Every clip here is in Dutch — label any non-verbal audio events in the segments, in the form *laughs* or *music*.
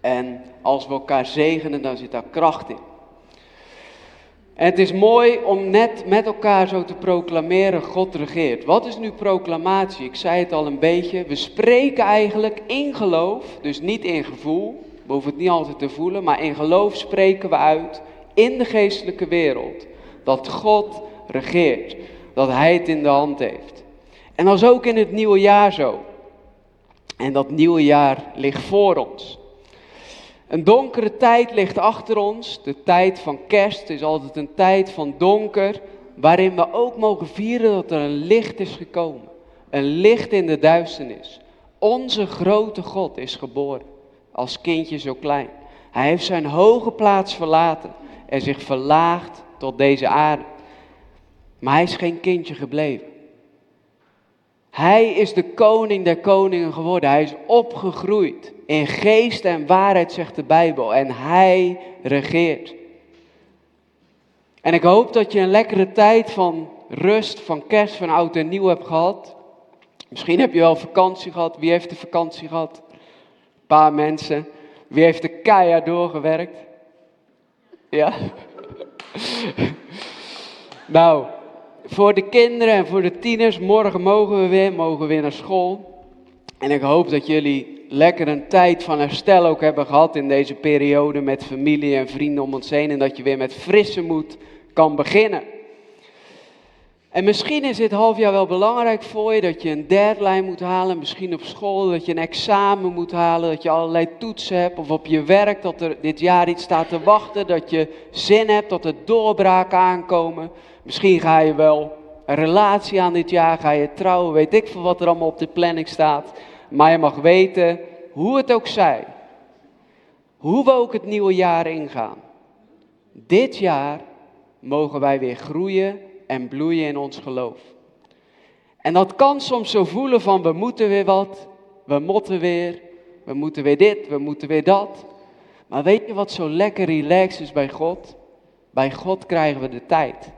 En als we elkaar zegenen, dan zit daar kracht in. En het is mooi om net met elkaar zo te proclameren, God regeert. Wat is nu proclamatie? Ik zei het al een beetje. We spreken eigenlijk in geloof, dus niet in gevoel. We hoeven het niet altijd te voelen, maar in geloof spreken we uit in de geestelijke wereld dat God regeert, dat Hij het in de hand heeft. En dat is ook in het nieuwe jaar zo. En dat nieuwe jaar ligt voor ons. Een donkere tijd ligt achter ons. De tijd van kerst is altijd een tijd van donker, waarin we ook mogen vieren dat er een licht is gekomen. Een licht in de duisternis. Onze grote God is geboren, als kindje zo klein. Hij heeft zijn hoge plaats verlaten en zich verlaagd tot deze aarde. Maar hij is geen kindje gebleven. Hij is de koning der koningen geworden. Hij is opgegroeid in geest en waarheid, zegt de Bijbel. En hij regeert. En ik hoop dat je een lekkere tijd van rust, van kerst, van oud en nieuw hebt gehad. Misschien heb je wel vakantie gehad. Wie heeft de vakantie gehad? Een paar mensen. Wie heeft de keihard doorgewerkt? Ja? *laughs* nou, voor de kinderen en voor de tieners, morgen mogen we weer, mogen we weer naar school. En ik hoop dat jullie lekker een tijd van herstel ook hebben gehad in deze periode met familie en vrienden om ons heen. En dat je weer met frisse moed kan beginnen. En misschien is dit half jaar wel belangrijk voor je dat je een deadline moet halen. Misschien op school dat je een examen moet halen. Dat je allerlei toetsen hebt. Of op je werk dat er dit jaar iets staat te wachten. Dat je zin hebt dat er doorbraken aankomen. Misschien ga je wel een relatie aan dit jaar. Ga je trouwen. Weet ik veel wat er allemaal op de planning staat. Maar je mag weten, hoe het ook zij. Hoe we ook het nieuwe jaar ingaan. Dit jaar mogen wij weer groeien en bloeien in ons geloof. En dat kan soms zo voelen van we moeten weer wat, we moeten weer, we moeten weer dit, we moeten weer dat. Maar weet je wat zo lekker relaxed is bij God? Bij God krijgen we de tijd.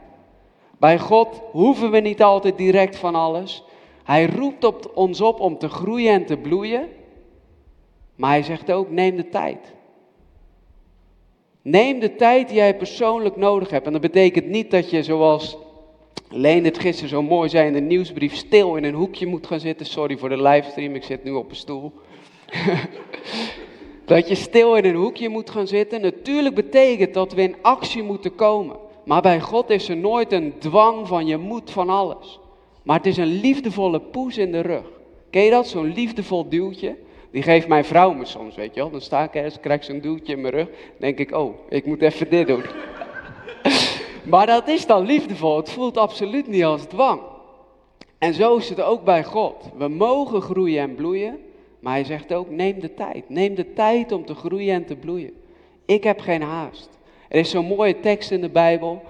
Bij God hoeven we niet altijd direct van alles. Hij roept op ons op om te groeien en te bloeien. Maar hij zegt ook, neem de tijd. Neem de tijd die jij persoonlijk nodig hebt. En dat betekent niet dat je zoals Leen het gisteren zo mooi zei in de nieuwsbrief, stil in een hoekje moet gaan zitten. Sorry voor de livestream, ik zit nu op een stoel. *laughs* dat je stil in een hoekje moet gaan zitten. Natuurlijk betekent dat we in actie moeten komen. Maar bij God is er nooit een dwang van je moet van alles. Maar het is een liefdevolle poes in de rug. Ken je dat? Zo'n liefdevol duwtje. Die geeft mijn vrouw me soms, weet je wel. Dan sta ik ergens, krijg ik zo'n duwtje in mijn rug. Denk ik, oh, ik moet even dit doen. *laughs* Maar dat is dan liefdevol. Het voelt absoluut niet als dwang. En zo is het ook bij God. We mogen groeien en bloeien. Maar hij zegt ook, neem de tijd. Neem de tijd om te groeien en te bloeien. Ik heb geen haast. Er is zo'n mooie tekst in de Bijbel.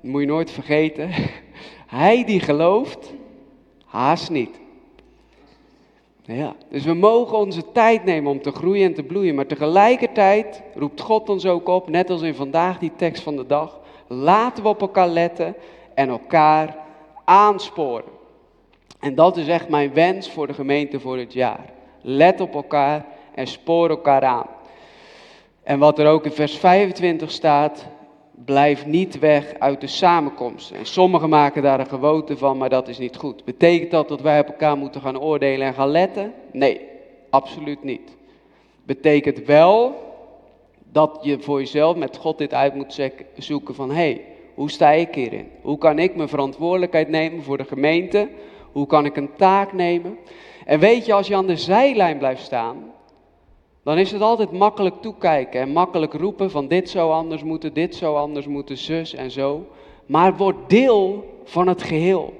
Dat moet je nooit vergeten. *laughs* Hij die gelooft, haast niet. Ja, dus we mogen onze tijd nemen om te groeien en te bloeien. Maar tegelijkertijd roept God ons ook op, net als in vandaag die tekst van de dag. Laten we op elkaar letten en elkaar aansporen. En dat is echt mijn wens voor de gemeente voor het jaar. Let op elkaar en spoor elkaar aan. En wat er ook in vers 25 staat, blijf niet weg uit de samenkomst. En sommigen maken daar een gewoonte van, maar dat is niet goed. Betekent dat dat wij op elkaar moeten gaan oordelen en gaan letten? Nee, absoluut niet. Betekent wel dat je voor jezelf met God dit uit moet zoeken van hé, hey, hoe sta ik hierin? Hoe kan ik mijn verantwoordelijkheid nemen voor de gemeente? Hoe kan ik een taak nemen? En weet je, als je aan de zijlijn blijft staan, dan is het altijd makkelijk toekijken en makkelijk roepen van dit zou anders moeten, dit zou anders moeten, zus en zo. Maar word deel van het geheel.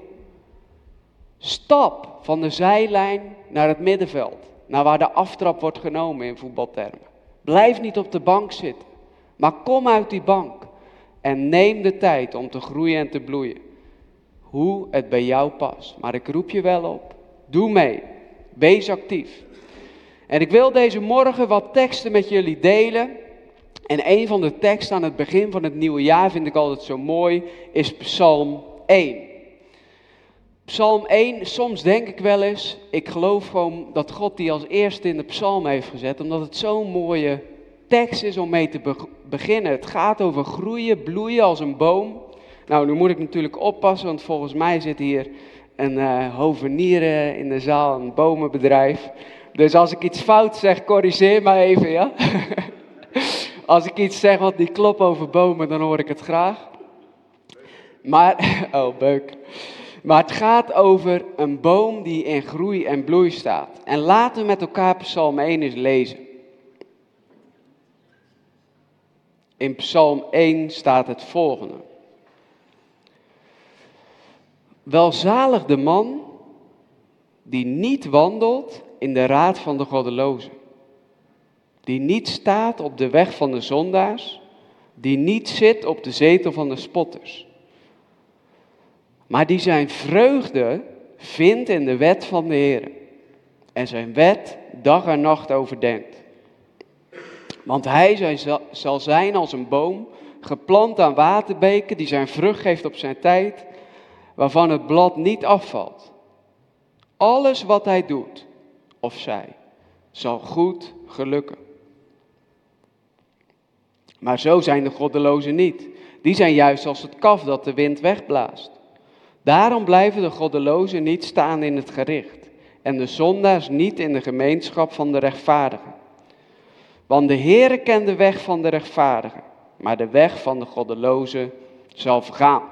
Stap van de zijlijn naar het middenveld, naar waar de aftrap wordt genomen in voetbaltermen. Blijf niet op de bank zitten, maar kom uit die bank en neem de tijd om te groeien en te bloeien. Hoe het bij jou past. Maar ik roep je wel op. Doe mee. Wees actief. En ik wil deze morgen wat teksten met jullie delen. En een van de teksten aan het begin van het nieuwe jaar vind ik altijd zo mooi, is Psalm 1. Psalm 1, soms denk ik wel eens, ik geloof gewoon dat God die als eerste in de psalm heeft gezet, omdat het zo'n mooie tekst is om mee te beginnen. Het gaat over groeien, bloeien als een boom. Nou, nu moet ik natuurlijk oppassen, want volgens mij zit hier een uh, hovenier in de zaal, een bomenbedrijf. Dus als ik iets fout zeg, corrigeer mij even, ja? *laughs* als ik iets zeg wat niet klopt over bomen, dan hoor ik het graag. Maar, *laughs* oh, beuk. Maar het gaat over een boom die in groei en bloei staat. En laten we met elkaar Psalm 1 eens lezen. In Psalm 1 staat het volgende. Welzalig de man die niet wandelt in de raad van de goddelozen. Die niet staat op de weg van de zondaars. Die niet zit op de zetel van de spotters. Maar die zijn vreugde vindt in de wet van de Heer. En zijn wet dag en nacht overdenkt. Want hij zal zijn als een boom, geplant aan waterbeken, die zijn vrucht geeft op zijn tijd, waarvan het blad niet afvalt. Alles wat hij doet, of zij, zal goed gelukken. Maar zo zijn de goddelozen niet. Die zijn juist als het kaf dat de wind wegblaast. Daarom blijven de goddelozen niet staan in het gericht en de zondaars niet in de gemeenschap van de rechtvaardigen. Want de Heere kent de weg van de rechtvaardigen, maar de weg van de goddelozen zal vergaan.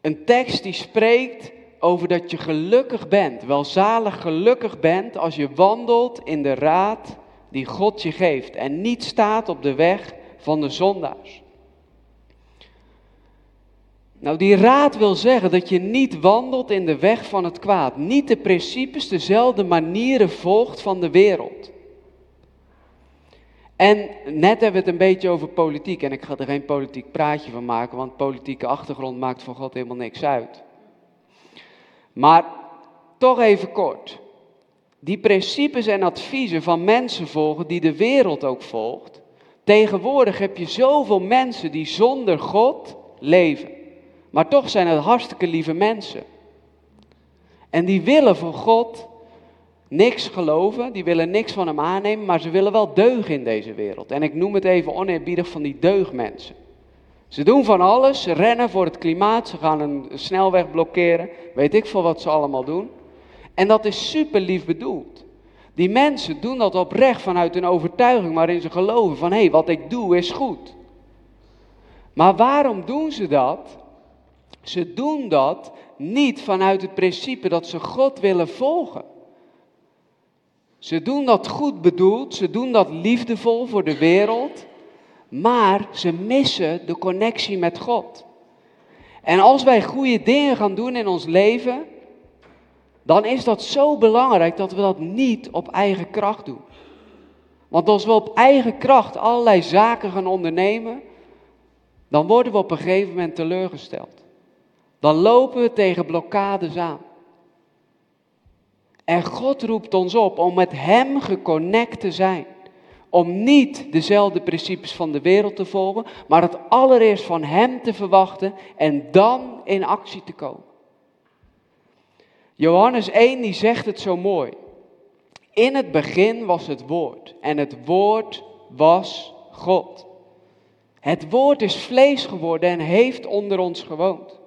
Een tekst die spreekt over dat je gelukkig bent, welzalig gelukkig bent als je wandelt in de raad die God je geeft en niet staat op de weg van de zondaars. Nou, die raad wil zeggen dat je niet wandelt in de weg van het kwaad, niet de principes, dezelfde manieren volgt van de wereld. En net hebben we het een beetje over politiek. En ik ga er geen politiek praatje van maken, want politieke achtergrond maakt voor God helemaal niks uit. Maar toch even kort. Die principes en adviezen van mensen volgen die de wereld ook volgt. Tegenwoordig heb je zoveel mensen die zonder God leven. Maar toch zijn het hartstikke lieve mensen. En die willen voor God niks geloven, die willen niks van hem aannemen, maar ze willen wel deugen in deze wereld. En ik noem het even oneerbiedig van die deugmensen. Ze doen van alles, ze rennen voor het klimaat, ze gaan een snelweg blokkeren, weet ik veel wat ze allemaal doen. En dat is super lief bedoeld. Die mensen doen dat oprecht vanuit een overtuiging waarin ze geloven van hé, hey, wat ik doe is goed. Maar waarom doen ze dat? Ze doen dat niet vanuit het principe dat ze God willen volgen. Ze doen dat goed bedoeld, ze doen dat liefdevol voor de wereld, maar ze missen de connectie met God. En als wij goede dingen gaan doen in ons leven, dan is dat zo belangrijk dat we dat niet op eigen kracht doen. Want als we op eigen kracht allerlei zaken gaan ondernemen, dan worden we op een gegeven moment teleurgesteld. Dan lopen we tegen blokkades aan. En God roept ons op om met Hem geconnect te zijn. Om niet dezelfde principes van de wereld te volgen, maar het allereerst van Hem te verwachten en dan in actie te komen. Johannes 1 die zegt het zo mooi. In het begin was het woord en het woord was God. Het woord is vlees geworden en heeft onder ons gewoond.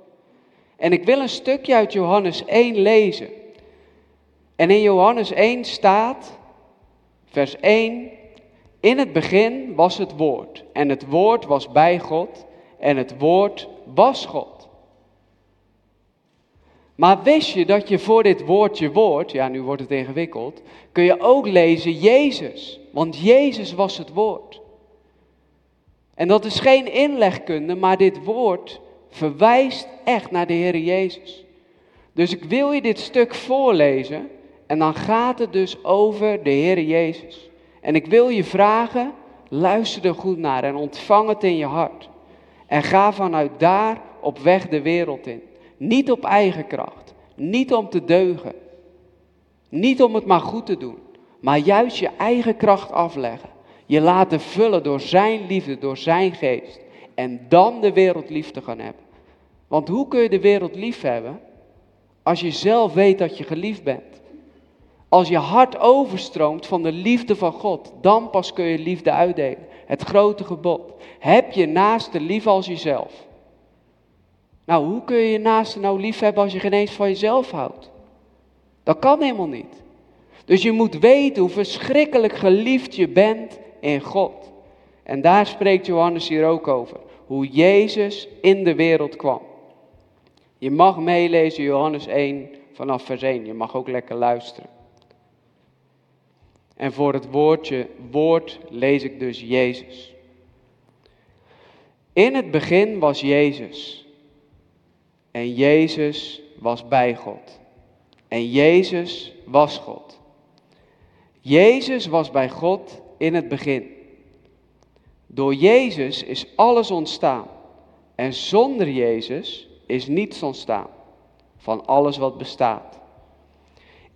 En ik wil een stukje uit Johannes 1 lezen. En in Johannes 1 staat, vers 1, in het begin was het woord en het woord was bij God en het woord was God. Maar wist je dat je voor dit woordje woord, ja nu wordt het ingewikkeld, kun je ook lezen Jezus, want Jezus was het woord. En dat is geen inlegkunde, maar dit woord verwijst echt naar de Heer Jezus. Dus ik wil je dit stuk voorlezen en dan gaat het dus over de Heer Jezus. En ik wil je vragen, luister er goed naar en ontvang het in je hart. En ga vanuit daar op weg de wereld in. Niet op eigen kracht, niet om te deugen, niet om het maar goed te doen, maar juist je eigen kracht afleggen. Je laten vullen door Zijn liefde, door Zijn geest. En dan de wereld lief te gaan hebben. Want hoe kun je de wereld lief hebben als je zelf weet dat je geliefd bent? Als je hart overstroomt van de liefde van God, dan pas kun je liefde uitdelen. Het grote gebod. Heb je naaste lief als jezelf. Nou, hoe kun je je naaste nou lief hebben als je geen eens van jezelf houdt? Dat kan helemaal niet. Dus je moet weten hoe verschrikkelijk geliefd je bent in God. En daar spreekt Johannes hier ook over. Hoe Jezus in de wereld kwam. Je mag meelezen Johannes 1 vanaf vers 1. Je mag ook lekker luisteren. En voor het woordje woord lees ik dus Jezus. In het begin was Jezus. En Jezus was bij God. En Jezus was God. Jezus was bij God in het begin. Door Jezus is alles ontstaan. En zonder Jezus is niets ontstaan van alles wat bestaat.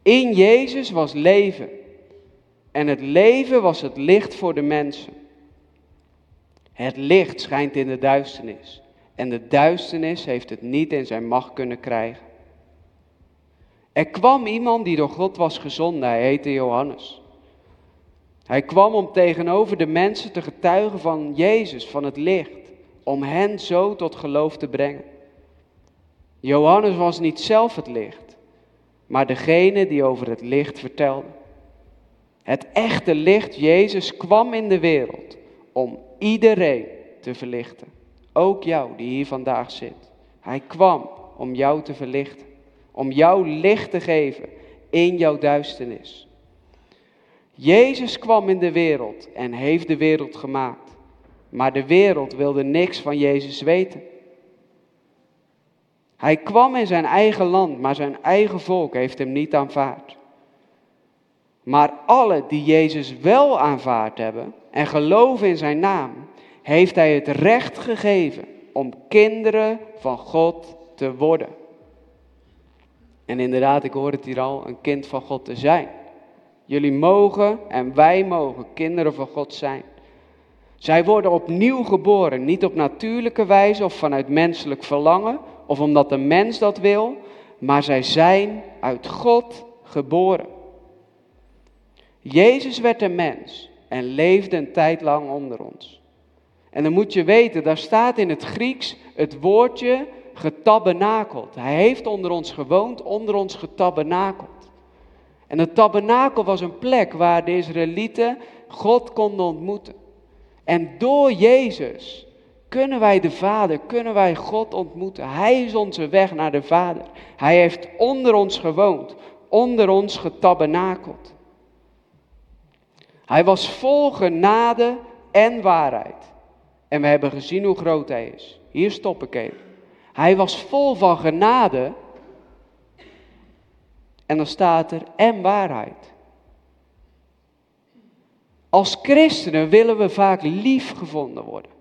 In Jezus was leven. En het leven was het licht voor de mensen. Het licht schijnt in de duisternis. En de duisternis heeft het niet in zijn macht kunnen krijgen. Er kwam iemand die door God was gezonden. Hij heette Johannes. Hij kwam om tegenover de mensen te getuigen van Jezus, van het licht. Om hen zo tot geloof te brengen. Johannes was niet zelf het licht, maar degene die over het licht vertelde. Het echte licht, Jezus, kwam in de wereld om iedereen te verlichten. Ook jou die hier vandaag zit. Hij kwam om jou te verlichten. Om jou licht te geven in jouw duisternis. Jezus kwam in de wereld en heeft de wereld gemaakt. Maar de wereld wilde niks van Jezus weten. Hij kwam in zijn eigen land, maar zijn eigen volk heeft hem niet aanvaard. Maar alle die Jezus wel aanvaard hebben en geloven in zijn naam, heeft hij het recht gegeven om kinderen van God te worden. En inderdaad, ik hoor het hier al, een kind van God te zijn. Jullie mogen en wij mogen kinderen van God zijn. Zij worden opnieuw geboren, niet op natuurlijke wijze of vanuit menselijk verlangen of omdat de mens dat wil, maar zij zijn uit God geboren. Jezus werd een mens en leefde een tijd lang onder ons. En dan moet je weten, daar staat in het Grieks het woordje getabernakeld. Hij heeft onder ons gewoond, onder ons getabernakeld. En het tabernakel was een plek waar de Israëlieten God konden ontmoeten. En door Jezus kunnen wij de Vader, kunnen wij God ontmoeten. Hij is onze weg naar de Vader. Hij heeft onder ons gewoond, onder ons getabernakeld. Hij was vol genade en waarheid. En we hebben gezien hoe groot hij is. Hier stop ik even. Hij was vol van genade. En dan staat er en waarheid. Als christenen willen we vaak lief gevonden worden.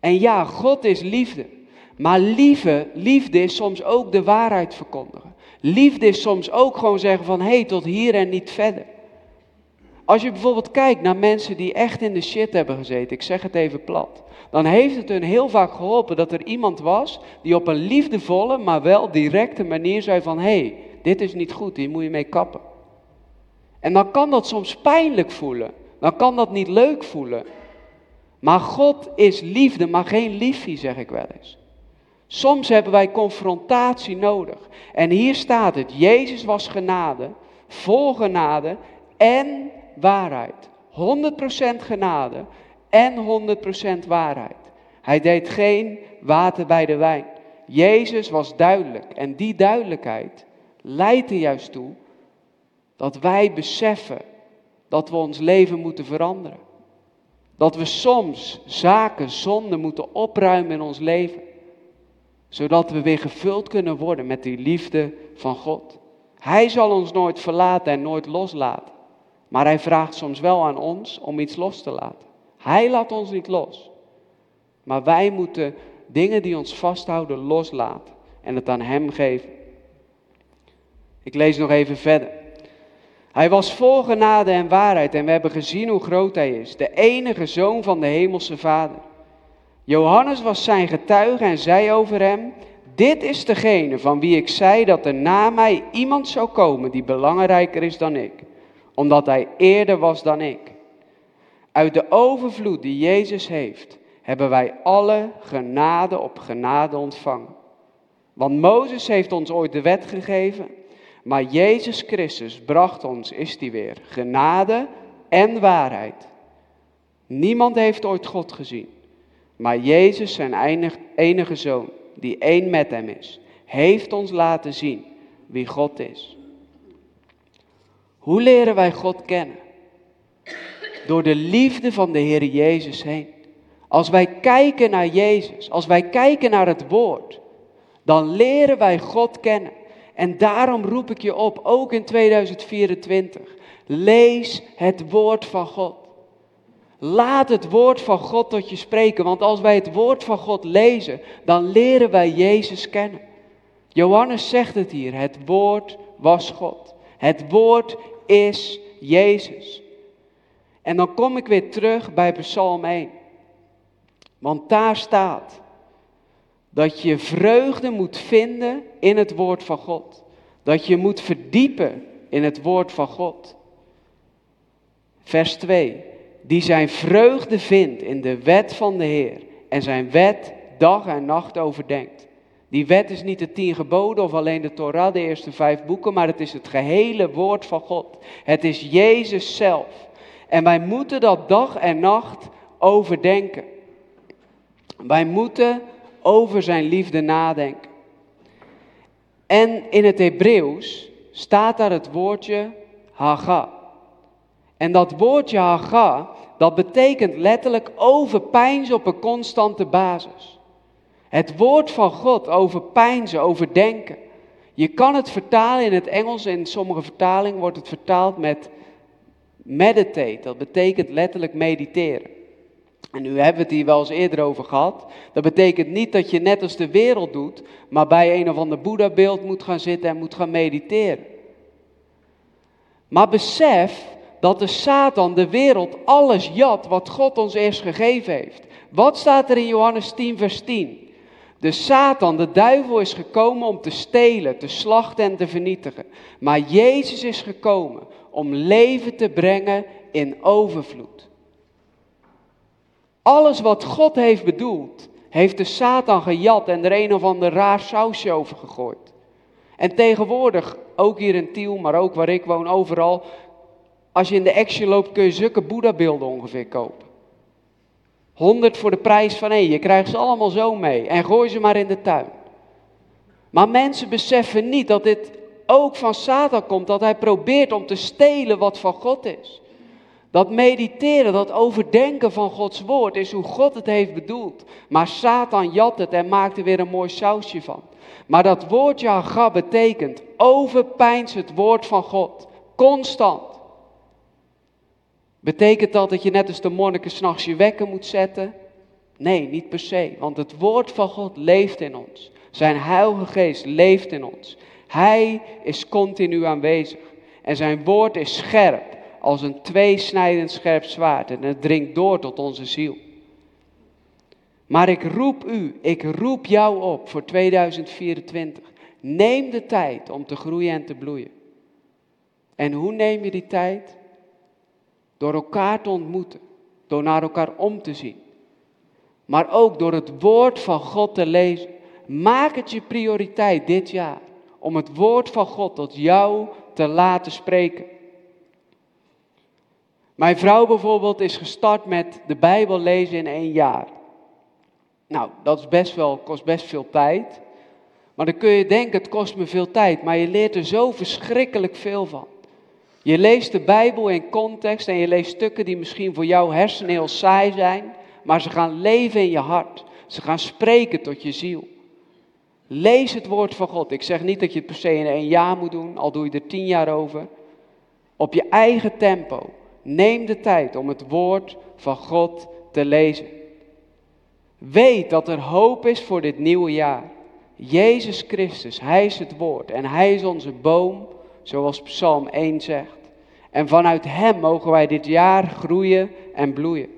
En ja, God is liefde. Maar liefde, liefde is soms ook de waarheid verkondigen. Liefde is soms ook gewoon zeggen van hé, hey, tot hier en niet verder. Als je bijvoorbeeld kijkt naar mensen die echt in de shit hebben gezeten, ik zeg het even plat, dan heeft het hun heel vaak geholpen dat er iemand was die op een liefdevolle, maar wel directe manier zei van hé, hey, dit is niet goed, hier moet je mee kappen. En dan kan dat soms pijnlijk voelen, dan kan dat niet leuk voelen. Maar God is liefde, maar geen liefie, zeg ik wel eens. Soms hebben wij confrontatie nodig. En hier staat het, Jezus was genade, vol genade en waarheid. 100% genade en 100% waarheid. Hij deed geen water bij de wijn. Jezus was duidelijk en die duidelijkheid leidt er juist toe dat wij beseffen dat we ons leven moeten veranderen. Dat we soms zaken, zonden moeten opruimen in ons leven. Zodat we weer gevuld kunnen worden met die liefde van God. Hij zal ons nooit verlaten en nooit loslaten. Maar hij vraagt soms wel aan ons om iets los te laten. Hij laat ons niet los. Maar wij moeten dingen die ons vasthouden loslaten en het aan hem geven. Ik lees nog even verder. Hij was vol genade en waarheid en we hebben gezien hoe groot hij is, de enige zoon van de hemelse Vader. Johannes was zijn getuige en zei over hem, dit is degene van wie ik zei dat er na mij iemand zou komen die belangrijker is dan ik, omdat hij eerder was dan ik. Uit de overvloed die Jezus heeft, hebben wij alle genade op genade ontvangen. Want Mozes heeft ons ooit de wet gegeven, maar Jezus Christus bracht ons, is die weer, genade en waarheid. Niemand heeft ooit God gezien, maar Jezus, zijn enige zoon, die één met hem is, heeft ons laten zien wie God is. Hoe leren wij God kennen? Door de liefde van de Heer Jezus heen. Als wij kijken naar Jezus, als wij kijken naar het Woord, dan leren wij God kennen. En daarom roep ik je op, ook in 2024, lees het Woord van God. Laat het woord van God tot je spreken, want als wij het woord van God lezen, dan leren wij Jezus kennen. Johannes zegt het hier, het woord was God. Het woord is Jezus. En dan kom ik weer terug bij Psalm 1. Want daar staat dat je vreugde moet vinden in het woord van God. Dat je moet verdiepen in het woord van God. Vers 2 die zijn vreugde vindt in de wet van de Heer en zijn wet dag en nacht overdenkt. Die wet is niet de tien geboden of alleen de Torah, de eerste vijf boeken, maar het is het gehele woord van God. Het is Jezus zelf. En wij moeten dat dag en nacht overdenken. Wij moeten over zijn liefde nadenken. En in het Hebreeuws staat daar het woordje haga. En dat woordje haga, dat betekent letterlijk overpijnzen op een constante basis. Het woord van God overpijnzen, overdenken. Je kan het vertalen in het Engels, in sommige vertalingen wordt het vertaald met meditate. Dat betekent letterlijk mediteren. En nu hebben we het hier wel eens eerder over gehad. Dat betekent niet dat je net als de wereld doet, maar bij een of ander Boeddha-beeld moet gaan zitten en moet gaan mediteren. Maar besef dat de Satan, de wereld, alles jat wat God ons eerst gegeven heeft. Wat staat er in Johannes 10, vers 10? De Satan, de duivel, is gekomen om te stelen, te slachten en te vernietigen. Maar Jezus is gekomen om leven te brengen in overvloed. Alles wat God heeft bedoeld, heeft de Satan gejat en er een of ander raar sausje over gegooid. En tegenwoordig, ook hier in Tiel, maar ook waar ik woon, overal, als je in de Action loopt, kun je zulke Boeddha-beelden ongeveer kopen. 100 voor de prijs van één. Je krijgt ze allemaal zo mee. En gooi ze maar in de tuin. Maar mensen beseffen niet dat dit ook van Satan komt. Dat hij probeert om te stelen wat van God is. Dat mediteren, dat overdenken van Gods woord is hoe God het heeft bedoeld. Maar Satan jat het en maakt er weer een mooi sausje van. Maar dat woordje Haga betekent overpijns het woord van God. Constant. Betekent dat dat je net als de monniken s'nachts je wekker moet zetten? Nee, niet per se, want het woord van God leeft in ons. Zijn heilige geest leeft in ons. Hij is continu aanwezig. En zijn woord is scherp, als een tweesnijdend scherp zwaard. En het dringt door tot onze ziel. Maar ik roep u, ik roep jou op voor 2024. Neem de tijd om te groeien en te bloeien. En hoe neem je die tijd? Door elkaar te ontmoeten. Door naar elkaar om te zien. Maar ook door het woord van God te lezen. Maak het je prioriteit dit jaar. Om het woord van God tot jou te laten spreken. Mijn vrouw bijvoorbeeld is gestart met de Bijbel lezen in één jaar. Nou, dat is best wel, kost best veel tijd. Maar dan kun je denken, het kost me veel tijd. Maar je leert er zo verschrikkelijk veel van. Je leest de Bijbel in context en je leest stukken die misschien voor jouw hersenen heel saai zijn, maar ze gaan leven in je hart. Ze gaan spreken tot je ziel. Lees het woord van God. Ik zeg niet dat je het per se in één jaar moet doen, al doe je er tien jaar over. Op je eigen tempo. Neem de tijd om het woord van God te lezen. Weet dat er hoop is voor dit nieuwe jaar. Jezus Christus, Hij is het woord en Hij is onze boom zoals Psalm 1 zegt. En vanuit Hem mogen wij dit jaar groeien en bloeien.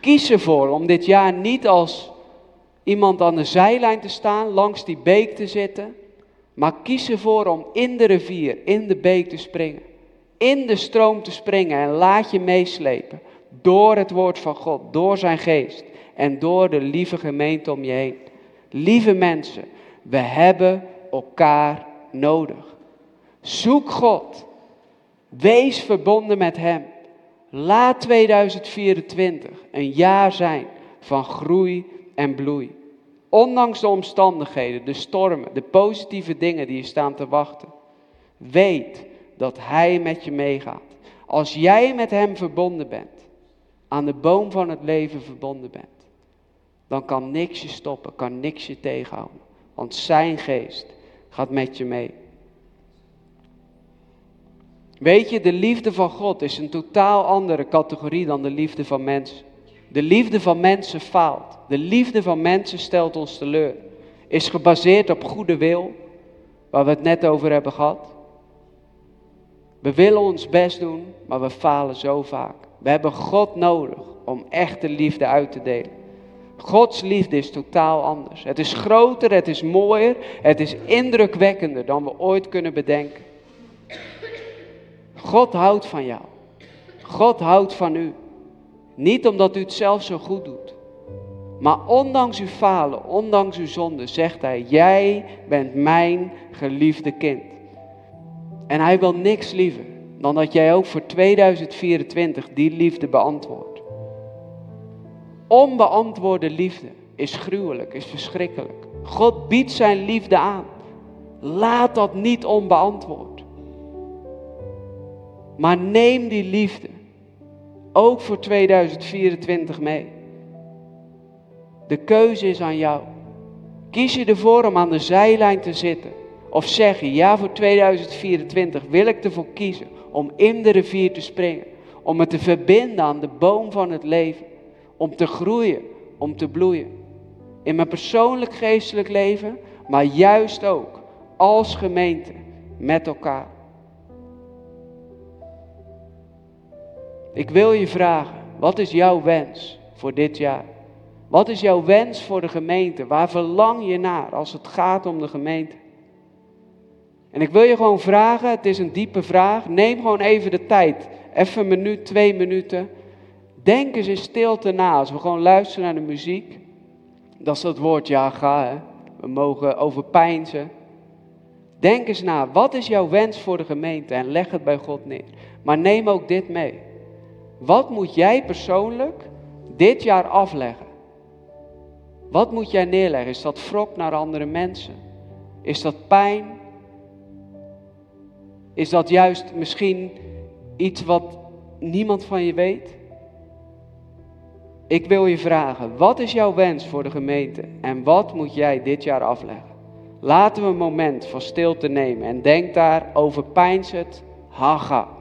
Kies ervoor om dit jaar niet als iemand aan de zijlijn te staan, langs die beek te zitten. Maar kies ervoor om in de rivier, in de beek te springen. In de stroom te springen en laat je meeslepen. Door het woord van God, door zijn geest en door de lieve gemeente om je heen. Lieve mensen, we hebben elkaar nodig. Zoek God. Wees verbonden met Hem. Laat 2024 een jaar zijn van groei en bloei. Ondanks de omstandigheden, de stormen, de positieve dingen die je staan te wachten. Weet dat Hij met je meegaat. Als jij met Hem verbonden bent, aan de boom van het leven verbonden bent, dan kan niks je stoppen, kan niks je tegenhouden. Want Zijn geest gaat met je mee. Weet je, de liefde van God is een totaal andere categorie dan de liefde van mensen. De liefde van mensen faalt. De liefde van mensen stelt ons teleur. Is gebaseerd op goede wil, waar we het net over hebben gehad. We willen ons best doen, maar we falen zo vaak. We hebben God nodig om echte liefde uit te delen. Gods liefde is totaal anders. Het is groter, het is mooier, het is indrukwekkender dan we ooit kunnen bedenken. God houdt van jou. God houdt van u. Niet omdat u het zelf zo goed doet. Maar ondanks uw falen, ondanks uw zonde, zegt hij, jij bent mijn geliefde kind. En hij wil niks liever dan dat jij ook voor 2024 die liefde beantwoordt. Onbeantwoorde liefde is gruwelijk, is verschrikkelijk. God biedt zijn liefde aan. Laat dat niet onbeantwoord. Maar neem die liefde ook voor 2024 mee. De keuze is aan jou. Kies je ervoor om aan de zijlijn te zitten? Of zeg je, ja voor 2024 wil ik ervoor kiezen om in de rivier te springen. Om me te verbinden aan de boom van het leven. Om te groeien, om te bloeien. In mijn persoonlijk geestelijk leven, maar juist ook als gemeente met elkaar. Ik wil je vragen, wat is jouw wens voor dit jaar? Wat is jouw wens voor de gemeente? Waar verlang je naar als het gaat om de gemeente? En ik wil je gewoon vragen, het is een diepe vraag. Neem gewoon even de tijd. Even een minuut, twee minuten. Denk eens in stilte na als we gewoon luisteren naar de muziek. Dat is dat woord ja ga. Hè? We mogen overpijnzen. Denk eens na, wat is jouw wens voor de gemeente? En leg het bij God neer. Maar neem ook dit mee. Wat moet jij persoonlijk dit jaar afleggen? Wat moet jij neerleggen? Is dat wrok naar andere mensen? Is dat pijn? Is dat juist misschien iets wat niemand van je weet? Ik wil je vragen, wat is jouw wens voor de gemeente en wat moet jij dit jaar afleggen? Laten we een moment van stilte nemen en denk daar over het, haga.